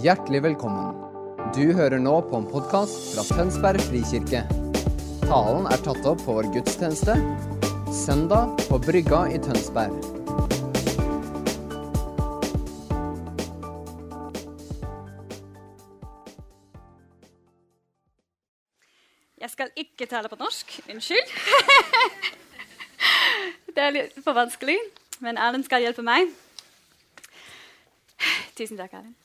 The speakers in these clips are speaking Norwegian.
Hjertelig velkommen. Du hører nå på en podkast fra Tønsberg frikirke. Talen er tatt opp på vår gudstjeneste søndag på Brygga i Tønsberg. Jeg skal ikke tale på norsk. Unnskyld. Det er litt for vanskelig, men Erlend skal hjelpe meg. Tusen takk, Erlend.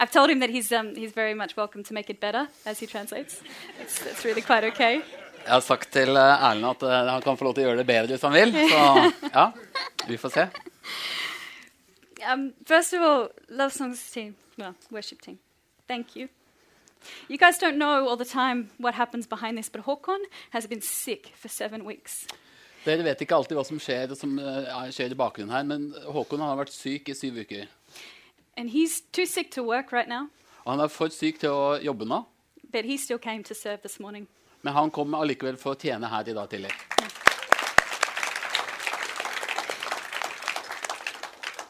I've told him that he's, um, he's very much welcome to make it better as he translates. It's, it's really quite okay. Jeg har sagt til eh, Erlend at eh, han kan få lov til å gjøre det bedre hvis han vil. Så ja, vi får se. Um, first of all, love songs team, well, worship team, thank you. You guys don't know all the time what happens behind this, but Håkon has been sick for seven weeks. Dere vet ikke alltid hva som skjer, som eh, skjer i bakgrunnen her, men Håkon har vært syk i syv uker. And he's too sick to work right now, Og han er for syk til å jobbe nå, but he still came to serve this morning. men han kom allikevel for å tjene her i dag tidlig.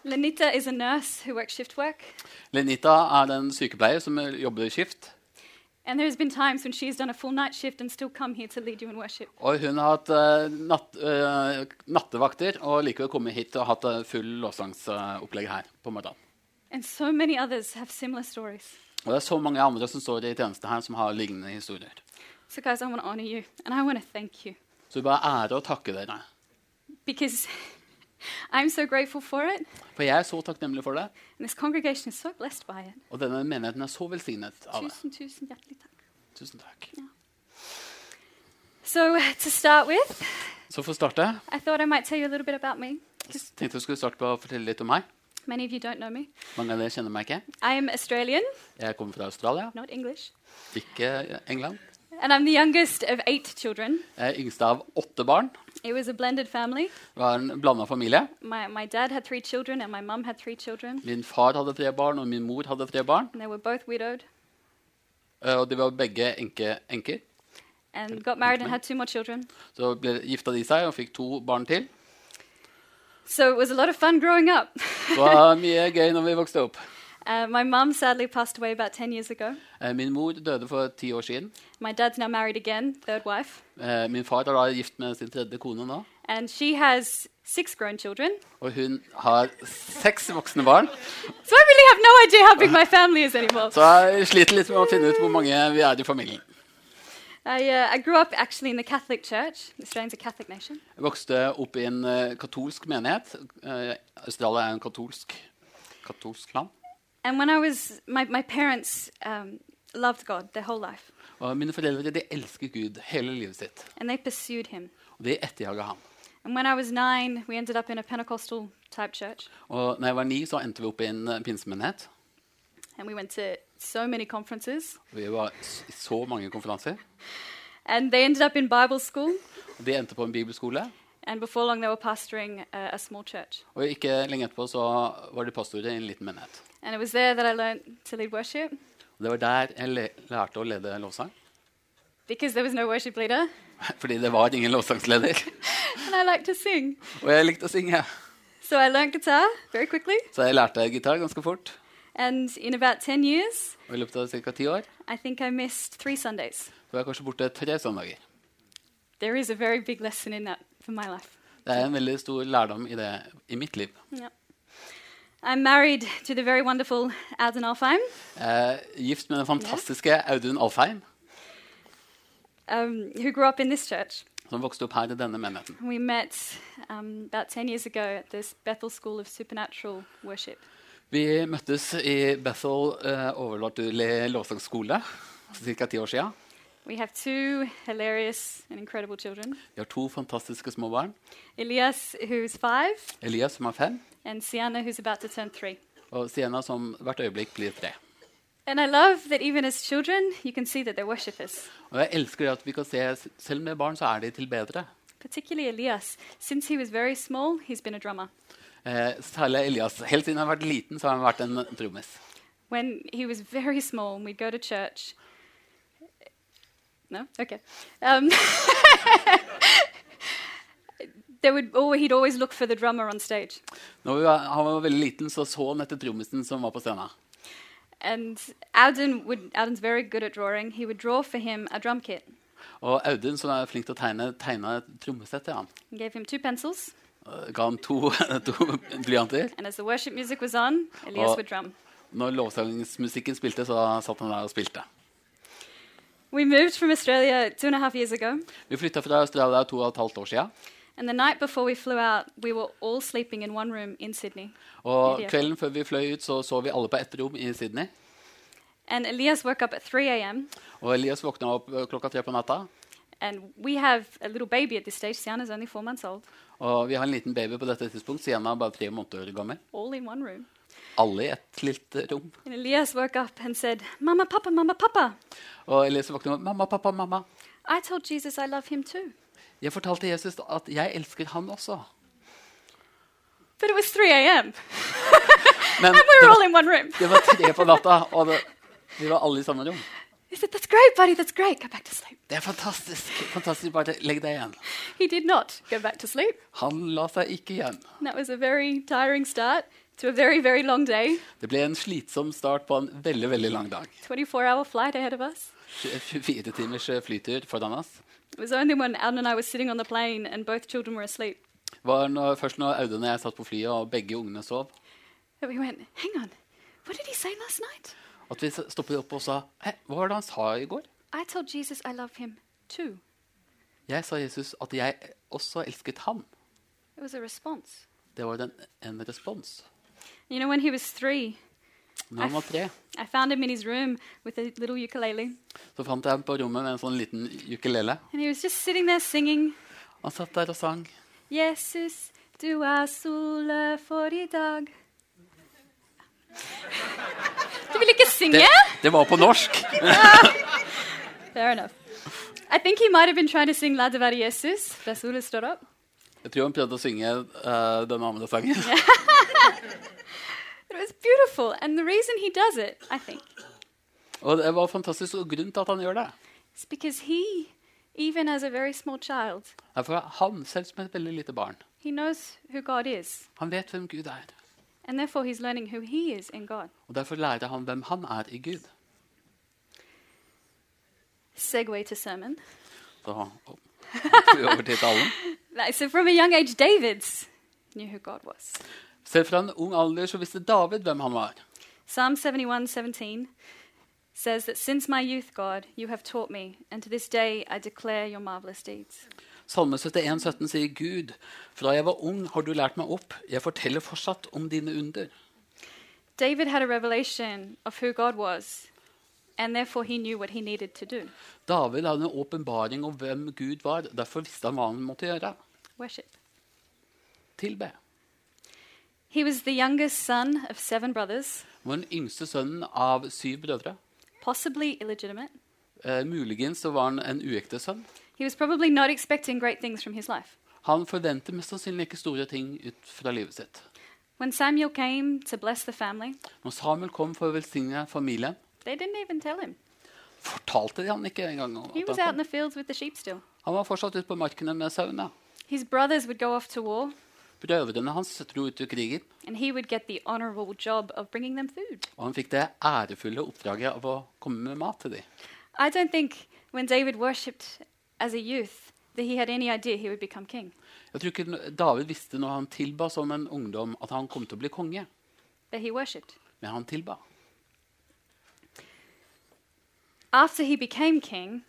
Lenita is a nurse who works shift work, Lenita er en sykepleier som jobber i skift. and there's been times when she's done a full night shift and still come here to lead you in worship. Og hun har hatt eh, natt, eh, nattevakter og likevel kommet hit og hatt eh, full lovsangsopplegg her på morgenen. And so many others have similar stories. Og det er så mange andre som står i tjeneste her, som har lignende historier. So, guys, I want to honor you and I want to thank you Så vi bare ære og takke dere. because I'm so grateful for it, For jeg er så takknemlig for det. and this congregation is so blessed by it. Og denne menigheten er så velsignet av det. Tusen, tusen hjertelig takk. Tusen takk. So, to start with, Så for å starte I thought I might tell you a little bit about me. tenkte jeg skulle starte på å fortelle litt om meg. Many of you don't know me. Mange av dere kjenner meg ikke. I am Australian, Jeg kommer fra Australia, not English, ikke England. and I'm the youngest of eight children. Jeg er yngste av åtte barn. It was a blended family. Det var en blanda familie. My, my dad had three children, and my mom had three children, Min far hadde tre barn, og min mor hadde tre barn. and they were both widowed Uh, Og de var begge enke, enker. and got married and had two more children. Så ble, gifta de seg og fikk to barn til. So it was a lot of fun growing up. Var mye gøy når vi vokste opp. Uh, my mom sadly passed away about 10 years ago. Uh, Min mor døde for ti år siden. My dad's now married again, third wife, Uh, Min far er da gift med sin tredje kone nå. and she has six grown children. Og hun har seks voksne barn. So I really have no idea how big my family is anymore. Så jeg sliter litt med å finne ut hvor mange vi er i familien. I, uh, I grew up actually in the Catholic Church. Australia's a Catholic nation. Jeg vokste opp i en uh, katolsk menighet. Uh, Australia er en katolsk, katolsk land. And when I was, my, my parents um, loved God their whole life, Og mine foreldre de elsker Gud hele livet sitt. and they pursued Him. Og de etterjaget ham. And when I was nine, we ended up in a Pentecostal type church, Og når jeg var ni, så endte vi opp i en eh, pinsemenighet. and we went to so many conferences. Vi var i så mange konferanser. And they ended up in Bible school, de endte på en bibelskole. and before long, they were pastoring a, a small church. Og ikke lenge etterpå så var de pastorer i en liten menighet. And it was there that I learned to lead worship Og det var der jeg lærte å lede lovsang. because there was no worship leader, Fordi det var ingen lovsangsleder. and I like to sing. Og jeg likte å synge. So I learned guitar very quickly, Så jeg lærte gitar ganske fort. And in about 10 years, Og i løpet av ca. ti år I think I missed three Sundays. så var jeg kanskje borte tre søndager. There is a very big lesson in that for my life. Det er en veldig stor lærdom i det i mitt liv. I'm married to the very wonderful Auden Alfheim, Jeg er gift med den fantastiske Audun Alfheim, um, who grew up in this church. som vokste opp her i denne menigheten. We met um, about 10 years ago at this Bethel School of Supernatural Worship. Vi møttes i Bethel uh, overnaturlig lovsangsskole for ca. ti år siden. We have two hilarious and incredible children Vi har to fantastiske små barn. Elias, who's five, Elias, som er fem, and Sienna, who's about to turn three. og Sienna, som hvert øyeblikk blir tre. And I love that even as children, you can see that they're worshippers. Og jeg elsker at vi kan se, selv med barn så er de tilbedere. Particularly Elias. Since he was very small, he's been a drummer. Eh, særlig Elias. Helt siden han har vært liten, så har han vært en trommis. When he was very small, we'd go to church. No? Okay. Um, there would oh, he'd always look for the drummer on stage. Når var, han var veldig liten, så så han etter trommisen som var på scenen. and Auden would, Auden's very good at drawing. He would draw for him a drum kit. Og Audun, som er flink til å tegne, tegna et trommesett til ham. He gave him two pencils, Ga ham to, to blyanter. and as the worship music was on, Elias would drum. Når lovsangsmusikken spilte, så satt han der og spilte. We moved from Australia two and a half years ago, Vi flytta fra Australia to og et halvt år sia. and the night before we flew out, we were all sleeping in one room in Sydney. Og India. kvelden før vi fløy ut, så sov vi alle på ett rom i Sydney. And Elias woke up at 3 a.m., Og Elias våkna opp eh, klokka tre på natta. and we have a little baby at this stage. Sienna's only four months old, Og vi har en liten baby på dette tidspunkt. Sienna er bare tre måneder gammel. all in one room. Alle i ett lite rom. And Elias woke up and said, Mama, Papa, Mama, Papa, Og Elias våknet opp. 'Mamma, pappa, mamma.' I told Jesus I love him too. Jeg fortalte Jesus at jeg elsker han også. But it was 3 a.m. And we were var, all in one room. det var tre på natta, og det, vi var alle i samme rom. He said, That's great, buddy, that's great. Go back to sleep. Det er fantastisk. fantastisk, Bare legg deg igjen. He did not go back to sleep. Han la seg ikke igjen. And that was a very tiring start to a very, very long day. Det ble en slitsom start på en veldig veldig lang dag. 24 hour flight ahead of us. 24 timers eh, flytur foran oss. It was only when Alan and I were sitting on the plane and both children were asleep var når, først når Audun og jeg satt på flyet, og begge ungene sov, that we went, Hang on, what did he say last night? At vi stoppet opp og sa Hei, hva var det han sa i går? I told Jesus I love him too. Jeg sa Jesus at jeg også elsket ham. It was a response. Det var den, en respons. You know, when he was three, Når han var tre, I found him in his room with a little ukulele, så fant jeg ham på rommet med en sånn liten ukulele. and he was just sitting there singing, Han satt der og sang. Jesus, du er sola for i dag. Ikke synge? Det, det var på norsk! Fair enough. I think he might have been trying to sing La de være Jesus. Da står opp. Jeg tror han prøvde å synge uh, den andre sangen. But it was beautiful, and the reason he does it, I think, Og det var fantastisk og grunn til at han gjør det. It's because he, even as a very small child, er for han, selv som et veldig lite barn, he knows who God is, han vet hvem Gud er. And therefore he's learning who he is in God. Og derfor lærer han hvem han er i Gud. Segue to sermon. Så hopper vi over til talen. Right, so from a young age, David knew who God was. Selv fra en ung alder så visste David hvem han var. Psalm 71 17 says that since my youth, God, you have taught me, and to this day I declare your marvelous deeds. Salme 71, 17 sier Gud, fra jeg var ung har du lært meg opp, jeg forteller fortsatt om dine under. David had a revelation of who God was, and therefore he knew what he needed to do David hadde en åpenbaring om hvem Gud var, derfor visste han hva han måtte gjøre. worship. Tilbe. He was the youngest son of seven brothers, Han var den yngste sønnen av syv brødre. possibly illegitimate. Eh, muligens så var han en uekte sønn. He was probably not expecting great things from his life. Han forventet mest sannsynlig ikke store ting ut fra livet sitt. When Samuel came to bless the family, Når Samuel kom for å velsigne familien, they didn't even tell him. fortalte de han ikke engang om He at was out in the fields with the sheep still. Han var fortsatt ute på markene med sauene. His brothers would go off to war, Brødrene hans dro ut i krigen, and he would get the honorable job of bringing them food. og han fikk det ærefulle oppdraget av å komme med mat til dem. I don't think when David worshipped as a youth that he had any idea he would become king. Jeg tror ikke David visste når han tilba som en ungdom, at han kom til å bli konge. But he worshipped. Men han tilba. After he became king,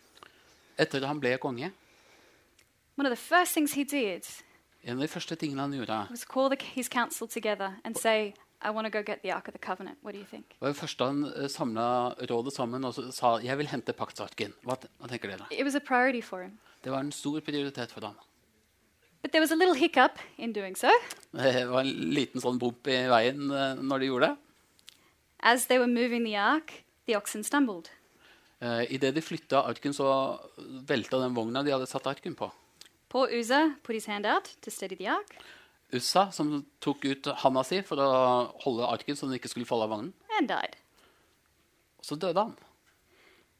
Etter at han ble konge, one of the first things he did en av de første tingene han gjorde, was call the, his council together and say, Det første han samla rådet sammen og sa jeg vil hente paktsarken. Hva, hva tenker dere? It was a priority for him. Det var en stor prioritet for ham. But there was a little hiccup in doing so. Det var en liten sånn bump i veien eh, når de gjorde det. As they were moving the ark, the oxen stumbled. Uh, Idet de flytta arken, så velta den vogna de hadde satt arken på. Poor Uzzah put his hand out to steady the ark Ussa, som tok ut handa si for å holde arken så den ikke skulle falle av vognen, and died. og så døde han.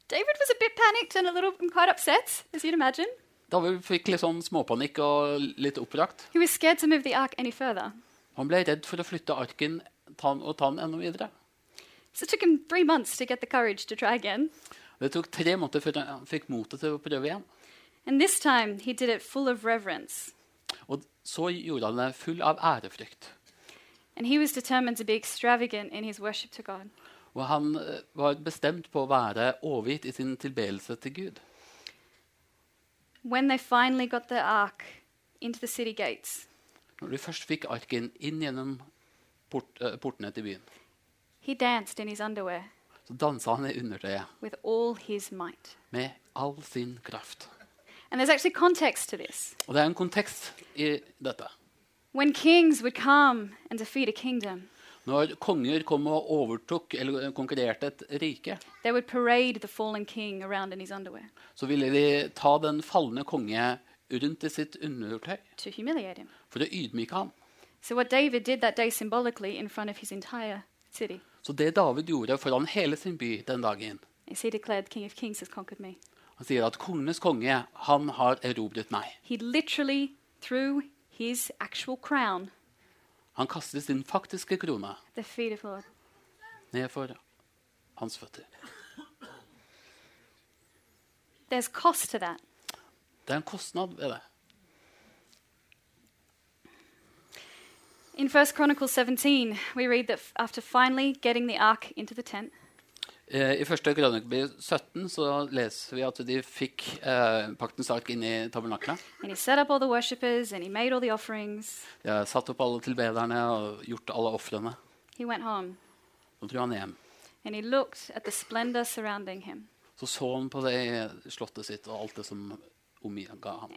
David was a bit panicked and a little quite upset, as you'd imagine. David fikk litt sånn småpanikk og litt oppbrakt. He was scared to move the ark any further. Han ble redd for å flytte arken ta og ta den enda videre. So it took him three months to get the courage to try again. Det tok tre måneder før han fikk motet til å prøve igjen. And this time he did it full of reverence. Så gjorde han det full av ærefrykt. And he was determined to be extravagant in his worship to God. Og han eh, var bestemt på å være overgitt i sin tilbedelse til Gud. When they finally got the ark into the city gates, Når de først fikk arken inn gjennom port, uh, portene til byen, he danced in his underwear så dansa han i undertøyet with all his might. med all sin kraft. And there's actually context to this. Og det er en kontekst i dette. When kings would come and defeat a kingdom, Når konger kom og overtok eller konkurrerte et rike, they would parade the fallen king around in his underwear så ville de ta den falne konge rundt i sitt undertøy to humiliate him. for å ydmyke ham. So, what David did that day symbolically in front of his entire city Så det David gjorde foran hele sin by den dagen is he declared, King of Kings has conquered me. Han sier at kongenes konge, han har erobret meg. He literally threw his actual crown Han kastet sin faktiske krone at the feet of Lord. ned for hans føtter. There's cost to that. Det er en kostnad ved det. In 1 Chronicles 17, we read that f- after finally getting the ark into the tent, I første Krønikeby 17 så leser vi at de fikk eh, paktens ark inn i tabernaklet. De har satt opp alle tilbederne og gjort alle ofrene. Så dro han hjem. Så så han på det slottet sitt og alt det som omga ham.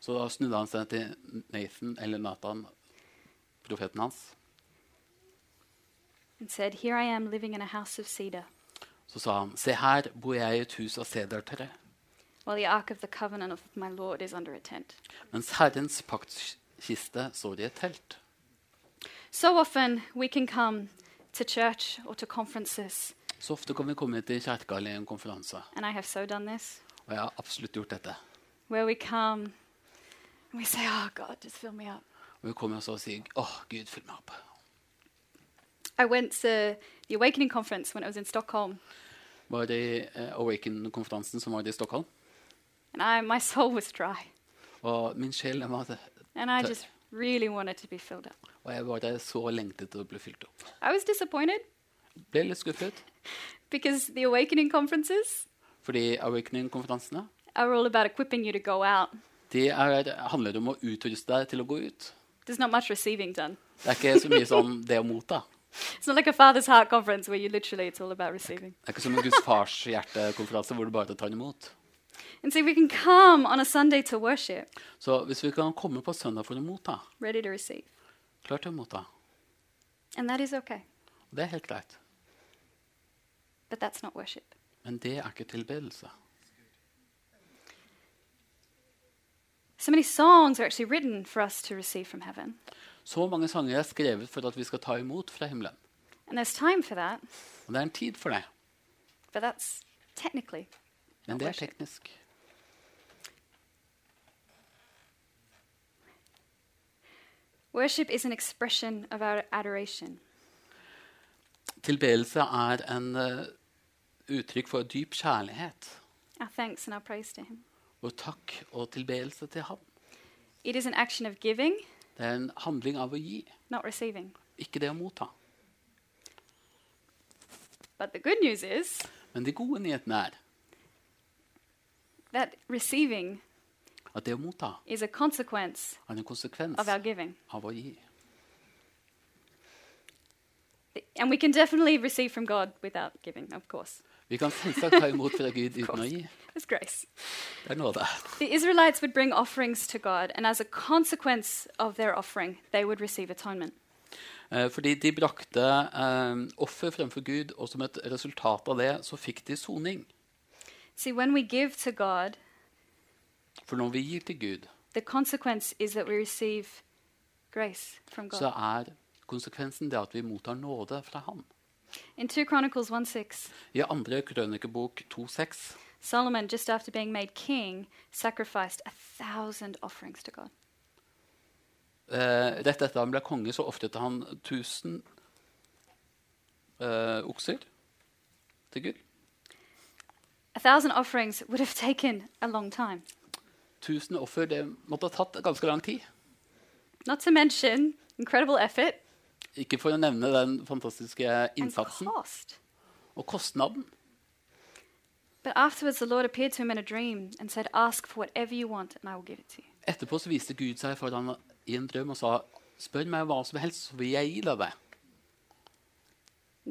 Så da snudde han seg til Nathan, eller Nathan, profeten hans. And said, Here I am living in a house of cedar, Så sa han, se her bor jeg i et hus av sedertre, while the ark of the covenant of my Lord is under a tent. mens Herrens paktkiste står i et telt. So often we can come to church or to conferences, Så ofte kan vi komme til kirka eller en konferanse, and I have so done this, og jeg har absolutt gjort dette. where we come and we say, Oh God, just fill me up. Og vi kommer også og sier, åh, Gud, fyll meg opp. I went to the Awakening conference when I was in Stockholm, Var det i eh, Awaken-konferansen som var i Stockholm. and I, my soul was dry, Og min sjel den var and I just really wanted to be filled up. Og jeg bare så lengtet til å bli fylt opp. I was disappointed Ble litt skuffet, because the Awakening conferences fordi Awakening-konferansene are all about equipping you to go out. de er, handler om å utruste deg til å gå ut. There's not much receiving done. Det er ikke så mye som det å motta. It's not like a Father's Heart conference where you literally, it's all about receiving. Det er ikke som en Guds fars hjertekonferanse hvor du bare tar imot. And see, we can come on a Sunday to worship, Så hvis vi kan komme på søndag for å motta, ready to receive. klar til å motta, And that is okay. det er helt greit. But that's not worship. Men det er ikke tilbedelse. So many songs are actually written for us to receive from heaven. Så mange sanger er skrevet for at vi skal ta imot fra himmelen. And there's time for that, Og det er en tid for det. but that's technically Men det er teknisk. Worship is an expression of our adoration. Tilbedelse er en uh, uttrykk for dyp kjærlighet. our thanks and our praise to Him. Og takk og tilbedelse til ham. It is an action of giving, Det er en handling av å gi, ikke det å motta. Is Men de gode nyhetene er at det å motta er en konsekvens av å gi. And we can definitely receive from God without giving, of course. Vi kan selvsagt ta imot fra Gud uten å gi. It's grace. Det er nåde. The Israelites would bring offerings to God, and as a consequence of their offering, they would receive atonement. Eh, Fordi de brakte eh, offer fremfor Gud, og som et resultat av det så fikk de soning. See, when we give to God, For når vi gir til Gud, the consequence is that we receive grace from God. så er konsekvensen det at vi mottar nåde fra Han. In 2 Chronicles 1:6. I andre krønikebok 2,6 Solomon, just after being made king, sacrificed a thousand offerings to God. Uh, Rett etter han ble konge, så ofret han 1000 uh, okser til Gud. A thousand offerings would have taken a long time. 1000 offer det måtte ha tatt ganske lang tid. Not to mention incredible effort Ikke for å nevne den fantastiske innsatsen cost. og kostnaden. But afterwards, the Lord appeared to him in a dream and said, Ask for whatever you want, and I will give it to you. Etterpå så viste Gud seg for ham i en drøm og sa Spør meg hva som helst, så vil jeg gi deg det.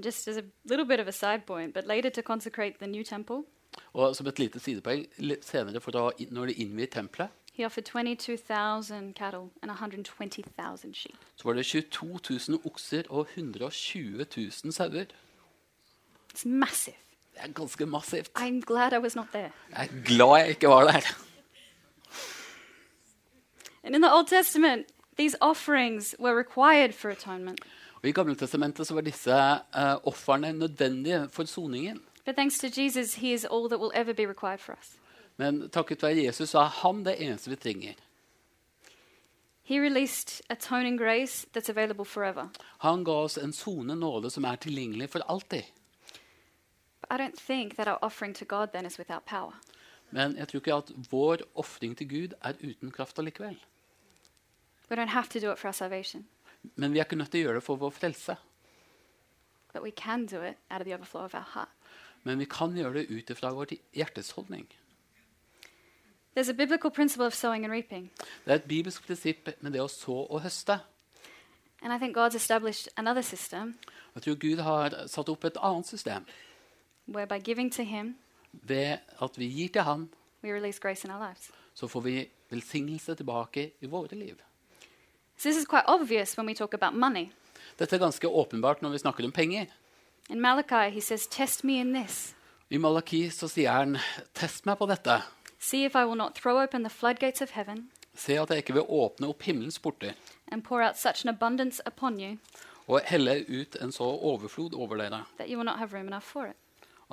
Just as a little bit of a side point, but later to consecrate the new temple, Og som et lite sidepoeng senere, for da, når de innvier tempelet, he offered 22,000 cattle and 120,000 sheep. så var det 22 000 okser og 120 000 sauer. It's massive. Det er ganske massivt. I'm glad I was not there. Jeg er glad jeg ikke var der. And in the Old Testament, these offerings were required for atonement. Og I Gamletestamentet så var disse uh, ofrene nødvendige for soningen. But thanks to Jesus, he is all that will ever be required for us. Men takket være Jesus så er han det eneste vi trenger. Han ga oss en sone nåde som er tilgjengelig for alltid. But I don't think that our offering to God then is without power. Men jeg tror ikke at vår ofring til Gud er uten kraft allikevel. Men vi er ikke nødt til å gjøre det for vår frelse. Men vi kan gjøre det ut ifra vår hjertesholdning. There's a biblical principle of sowing and reaping, Det er et bibelsk prinsipp med det å så og høste. and I think God's established another system Jeg tror Gud har satt opp et annet system where by giving to Him, ved at vi gir til Han, we release grace in our lives. så får vi velsignelse tilbake i våre liv. So this is quite obvious when we talk about money. Dette er ganske åpenbart når vi snakker om penger. In Malachi, he says, Test me in this. I Malaki så sier han, 'Test meg på dette. See if I will not throw open the floodgates of heaven Se at jeg ikke vil åpne opp himmelens porter and pour out such an abundance upon you og helle ut en så overflod over dere that you will not have room enough for it.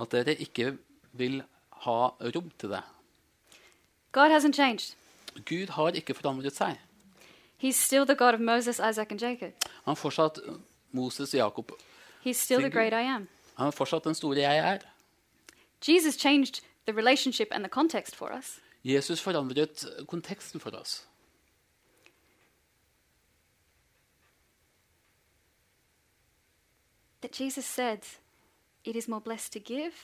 at dere ikke vil ha rom til det. God hasn't changed. Gud har ikke forandret seg. He's still the God of Moses, Isaac, and Jacob. Han er fortsatt Moses og Jakob. He's still the great I am. Han er fortsatt den store jeg er. Jesus changed the relationship and the context for us. Jesus forandret konteksten for oss. That Jesus said, It is more blessed to give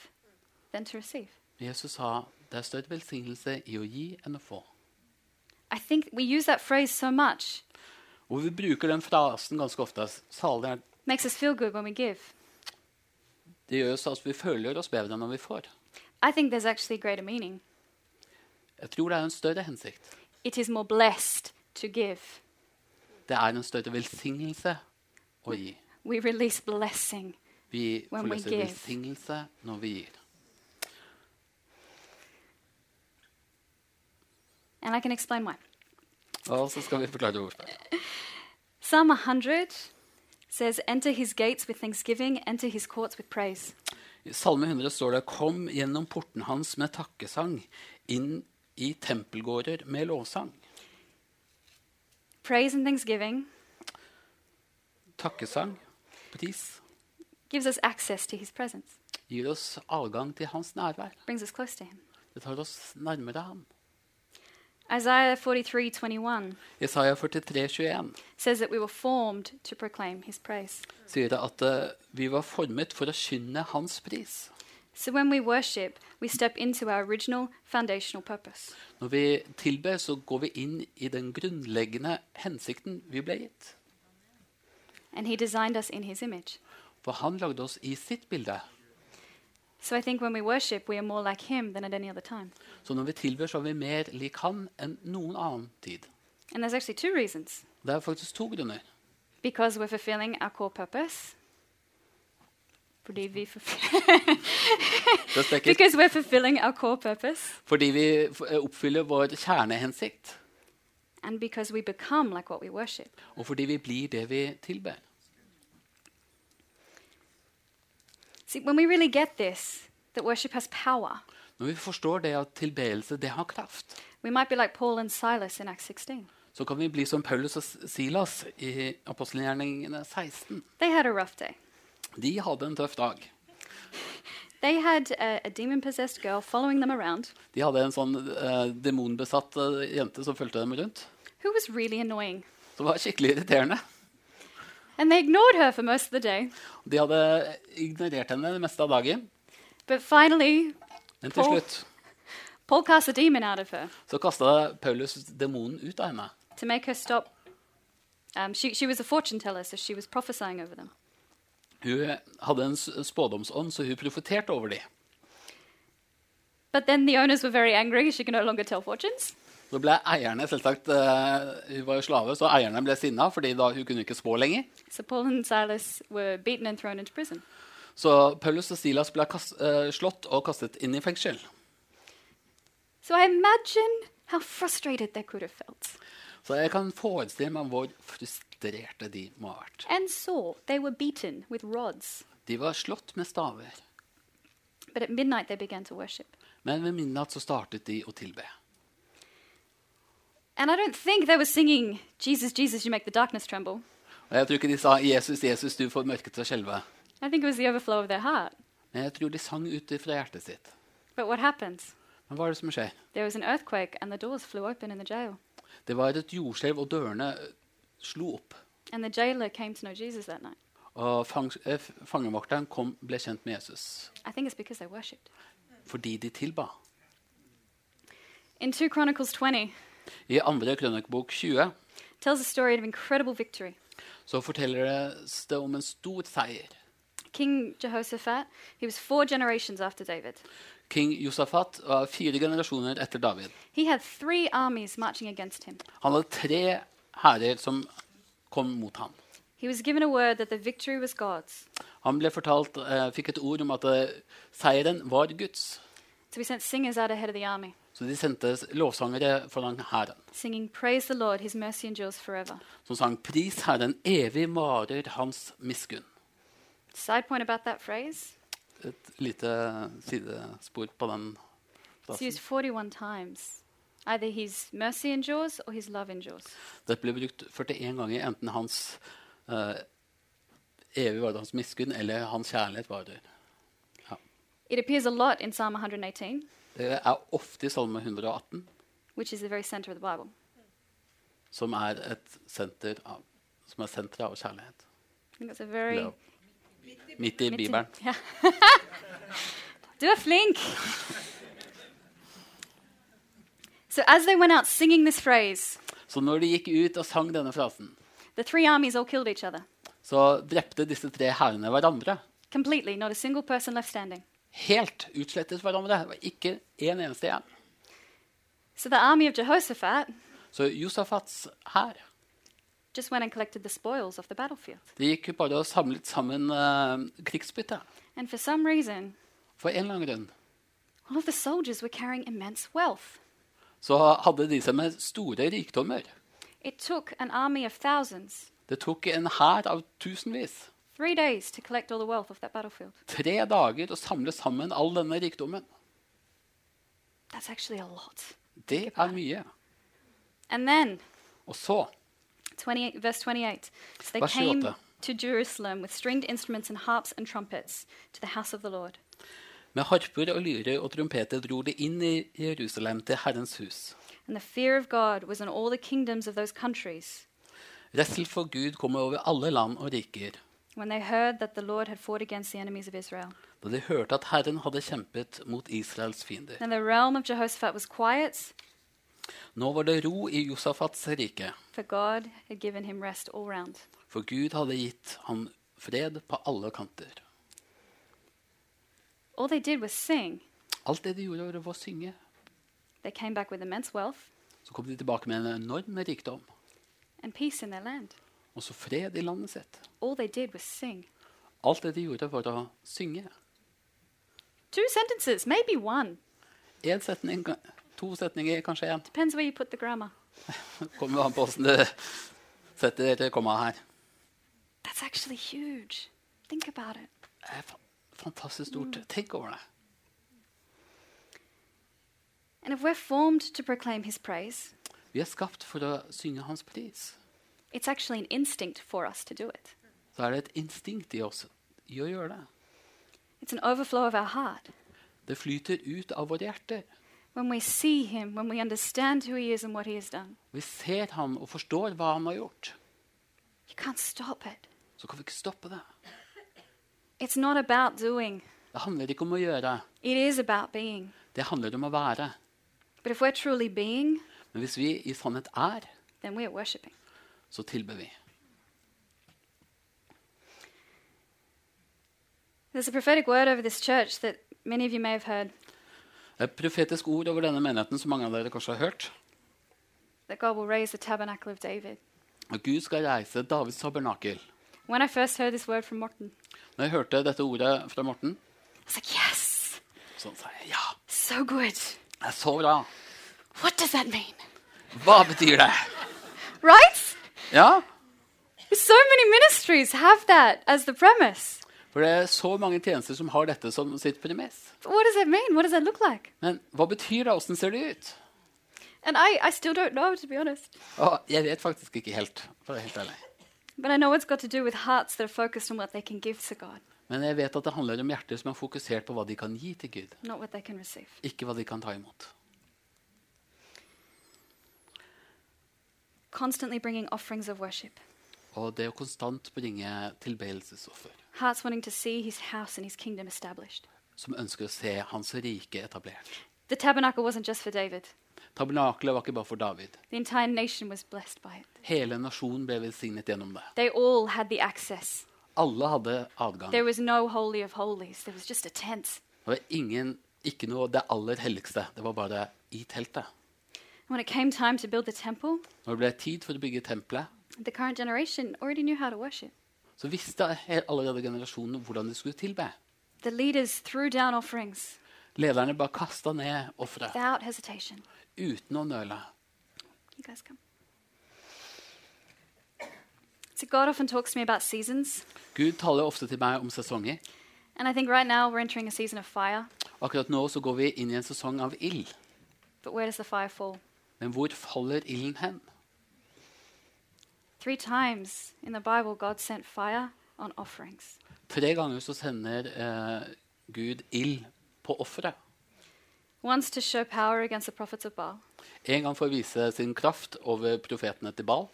than to receive. Jesus sa det er større velsignelse i å gi enn å få. I think we use that phrase so much, Og vi bruker den frasen ganske ofte. Salig er makes us feel good when we give. Det gjør oss at vi føler oss bedre når vi får. I think there's actually greater meaning. Jeg tror det er en større hensikt. It is more blessed to give. Det er en større velsignelse å gi. We release blessing. Vi When we forløser give. velsignelse når vi gir. And I can explain why. Og så skal vi forklare hvorfor. Psalm 100 says, Enter his gates with thanksgiving, enter his courts with praise. I Salme 100 står det Kom gjennom porten hans med takkesang, inn i tempelgårder med lovsang. Praise and thanksgiving Takkesang, pris, gives us access to his presence, gir oss adgang til hans nærvær. brings us close to him. Det tar oss nærmere ham. Isaiah 43 21 Jesaja 43, says that we were formed to proclaim his praise. sier det at eh, vi var formet for å skynde hans pris. So when we worship, we step into our original foundational purpose. Når vi tilber, så går vi inn i den grunnleggende hensikten vi ble gitt. And he designed us in his image. For han lagde oss i sitt bilde. So I think when we worship, we are more like him than at any other time. Så når vi tilber, så er vi mer lik han enn noen annen tid. And there's actually two reasons. Det er faktisk to grunner. Because we're fulfilling our core purpose. Fordi vi because we're fulfilling our core purpose. fordi vi eh, oppfyller vår kjernehensikt, And because we become like what we worship. og fordi vi blir det vi tilber. See, when we really get this, that worship has power, Når vi forstår det at tilbedelse det har kraft, we might be like Paul and Silas in Acts 16. så kan vi bli som Paulus og Silas i apostelgjerningene 16. They had a rough day. De hadde en tøff dag. They had a, a demon possessed girl following them around De hadde en sånn eh, demonbesatt eh, jente som fulgte dem rundt. who was really annoying. Som var skikkelig irriterende. And they ignored her for most of the day. De hadde ignorert henne det meste av dagen. But finally, Men til Paul- slutt Paul cast a demon out of her så kasta Paulus demonen ut av henne. to make her stop. Um, she, she was a fortune teller, so she was prophesying over them. Hun hadde en s- spådomsånd, så hun profeterte over dem. But then the owners were very angry. She could no longer tell fortunes. Så ble eierne selvsagt, uh, Hun var jo slave, så eierne ble sinna, fordi da hun kunne ikke spå lenger. So Paul and Silas were beaten and thrown into prison. Så Paulus og Silas ble kast, uh, slått og kastet inn i fengsel. So I imagine how frustrated they could have felt. Så jeg kan forestille meg hvor frustrerte de må ha vært. And so they were beaten with rods. De var slått med staver. But at midnight they began to worship. Men ved midnatt så startet de å tilbe. And I don't think they were singing, Jesus, Jesus, you make the darkness tremble. Og Jeg tror ikke de sa 'Jesus, Jesus, du får mørket til å skjelve'. I think it was the overflow of their heart. Men jeg tror de sang ut fra hjertet sitt. But what happens? Men hva er det som skjer? There was an earthquake and the doors flew open in the jail. Det var et jordskjelv, og dørene eh, slo opp. And the jailer came to know Jesus that night. Og fang, eh, fangevokteren kom, ble kjent med Jesus I think it's because they worshipped. fordi de tilba. In 2 Chronicles 20, I andre krønikebok 20 tells a story of incredible victory. så forteller det det om en stor seier. King Jehoshaphat, he was four generations after David. King Josafat var fire generasjoner etter David. He had three armies marching against him. Han hadde tre hærer som kom mot ham. He was given a word that the victory was God's. Han ble fortalt, eh, fikk et ord om at eh, seieren var Guds. So he sent singers out ahead of the army, Så de sendte lovsangere foran hæren, singing, the Lord, his mercy som sang 'Pris Herren, evig varer Hans miskunn'. Side point about that phrase Et lite sidespor på den frasen. plassen. used 41 times. Either his mercy endures or his love endures. Dette ble brukt 41 ganger, enten hans uh, evig varer Hans miskunn eller hans kjærlighet varer. Ja. It appears a lot in Psalm 118, Det er ofte i Salme 118, which is the very center of the Bible. som er et senter av, som er senteret av kjærlighet. I think that's a very Eller Midt i Bibelen. Yeah. du er flink. So as they went out singing this phrase, Så når de gikk ut og sang denne frasen, the three armies all killed each other så drepte disse tre hærene hverandre. completely. Not a single person left standing. Helt utslettet hverandre. Det var ikke en eneste igjen. So the army of Jehoshaphat Så Josafats hær just went and collected the spoils of the battlefield. de gikk bare og samlet sammen uh, krigsbyttet. And for some reason, For en eller annen grunn all of the soldiers were carrying immense wealth. så hadde de seg med store rikdommer. It took an army of thousands Det tok en hær av tusenvis. Three days to collect all the wealth of that battlefield. Tre dager å samle sammen all denne rikdommen. That's actually a lot. Det er mye. And then, Og så 28, verse 28. So they Vers came 28. to Jerusalem with stringed instruments and harps and trumpets to the house of the Lord. Med harper og lyre og trompeter dro de inn i Jerusalem til Herrens hus. And the fear of God was on all the kingdoms of those countries Redsel for Gud kom over alle land og riker. When they heard that the Lord had fought against the enemies of Israel. Da de hørte at Herren hadde kjempet mot Israels fiender. And the realm of Jehoshaphat was quiet, Nå var det ro i Josafats rike, for God had given him rest all round. for Gud hadde gitt ham fred på alle kanter. All they did was sing. Alt det de gjorde, var å synge. They came back with immense wealth Så kom de tilbake med en enorm rikdom, and peace in their land. Og så fred i landet sitt. All they did was sing. Alt det de gjorde, var å synge. Two sentences, maybe one. En setning, to setninger, kanskje én. Depends where you put the grammar. Kommer an på åssen du setter komma her. That's actually huge. Think about it. Det er fa- fantastisk stort. Tenk over det. And if we're formed to proclaim his praise, Vi er skapt for å synge hans pris. It's actually an instinct for us to do it. Så er det et instinkt i oss, i å gjøre det. It's an overflow of our heart. Det flyter ut av våre hjerter. When we see Him, when we understand who He is and what He has done, Vi ser ham og forstår hva han har gjort. you can't stop it. Så kan vi ikke stoppe det. It's not about doing, Det handler ikke om å gjøre. it is about being. Det handler om å være. But if we're truly being, Men hvis vi i sannhet er, then we are worshipping. Så tilber vi. There's a prophetic word over this church that many of you may have heard Et profetisk ord over denne menigheten som mange av dere kanskje har hørt. that God will raise the tabernacle of David. At Gud skal reise Davids tabernakel. When I first heard this word from Morton, Når jeg hørte dette ordet fra Morten, I was like, yes, så sa jeg ja, so good. det er så bra. What does that mean? Hva betyr det? Right? Ja, So many ministries have that as the premise. for det er så mange tjenester som har dette som sitt premiss. But what does it mean? What does it look like? Men hva betyr det? Åssen ser det ut? And I, I still don't know, to be honest. Oh, jeg vet faktisk ikke helt. for å være helt ærlig. But I know it's got to do with hearts that are focused on what they can give to God, Men jeg vet at det handler om hjerter som er fokusert på hva de kan gi til Gud, not what they can receive. ikke hva de kan ta imot. Constantly bringing offerings of worship. Og det å konstant bringe tilbedelsesoffer, Hearts wanting to see his house and his kingdom established. som ønsker å se hans rike etablert. The tabernacle wasn't just for David, Tabernakelet var ikke bare for David. the entire nation was blessed by it. Hele nasjonen ble velsignet gjennom det. They all had the access. Alle hadde adgang. There was no holy of holies, there was just a tent. Det var ingen, ikke noe det aller helligste. Det var bare i teltet. When it came time to build the temple, Når det ble tid for å bygge tempelet, the current generation already knew how to worship. så visste allerede generasjonen hvordan de skulle tilbe. The leaders threw down offerings Lederne bare kasta ned offeret without hesitation. uten å nøle. You guys come. So, God often talks to me about seasons, Gud taler ofte til meg om sesonger. and I think right now we're entering a season of fire. Akkurat nå så går vi inn i en sesong av ild. But where does the fire fall? Men hvor faller ilden hen? Three times in the Bible, God sent fire on offerings. Tre ganger så sender eh, Gud ild på offeret. Once to show power against the prophets of Baal, En gang for å vise sin kraft over profetene til Baal.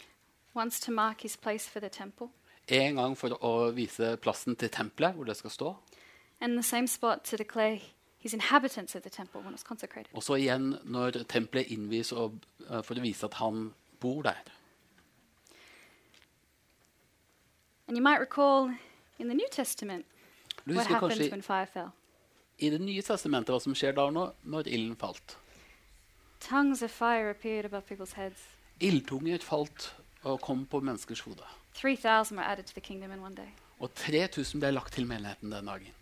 once to mark his place for the temple, En gang for å vise plassen til tempelet, hvor det skal stå. and in the same spot to declare Og så igjen når tempelet innvies og, uh, for å vise at han bor der. And you might recall in the New Testament Du what when fire fell. i Det nye testamentet hva som skjer da når, når ilden falt. Tongues of fire appeared above people's heads. Ildtunger falt og kom på menneskers hode. 3,000 were added to the kingdom in one day. Og 3000 ble lagt til menigheten den dagen.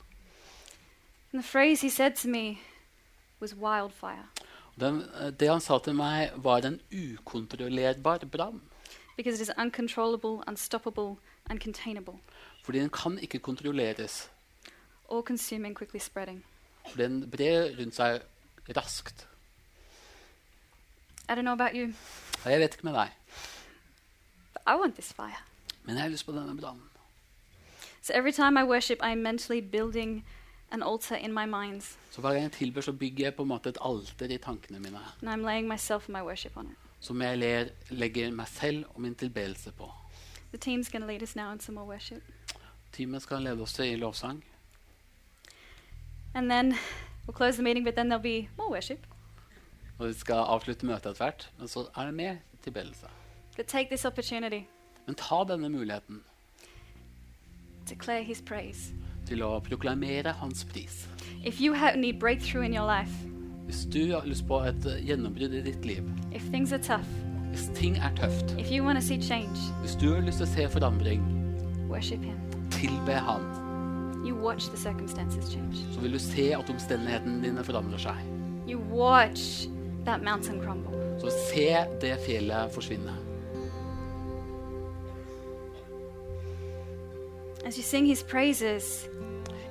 And the phrase he said to me was wildfire, Den, eh, det han sa til meg, var en ukontrollerbar brann. because it is uncontrollable, unstoppable, uncontainable, Fordi den kan ikke kontrolleres. all consuming, quickly spreading. For den brer rundt seg raskt. I don't know about you, Og jeg vet ikke med deg, but I want this fire. men jeg har lyst på denne brannen. So every time I worship, I'm mentally building an altar in my mind. Så hver gang jeg tilber, så bygger jeg på en måte et alter i tankene mine. and I'm laying myself and my worship on it. Som jeg ler, legger meg selv og min tilbedelse på. The team's gonna lead us now in some more worship. Teamet skal lede oss i lovsang. And then we'll close the meeting, but then there'll be more worship. Og vi skal avslutte møtet etter hvert. Men så er det mer tilbedelse. But take this opportunity Men ta denne muligheten declare his praise. Til å proklamere hans pris. If you have need breakthrough in your life, Hvis du har lyst på et eh, gjennombrudd i ditt liv, if things are tough, hvis ting er tøft, if you want to see change, hvis du har lyst til å se forandring, worship him. tilbe han. You watch the circumstances change. Så vil du se at omstendighetene dine forandrer seg. You watch that mountain crumble. Så se det fjellet forsvinne. As you sing his praises,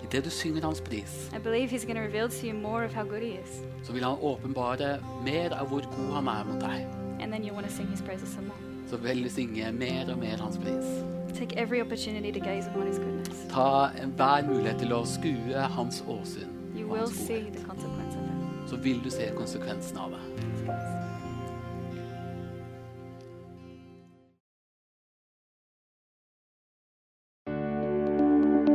Idet du synger hans pris, I believe he's going to reveal to you more of how good he is. så vil han åpenbare mer av hvor god han er mot deg. And then you want to sing his praises some more. Så vil du synge mer og mer hans pris. Take every opportunity to gaze upon His goodness. Ta enhver mulighet til å skue hans åsyn. You og will hans see godhet. the consequence of it. Så vil du se konsekvensen av det.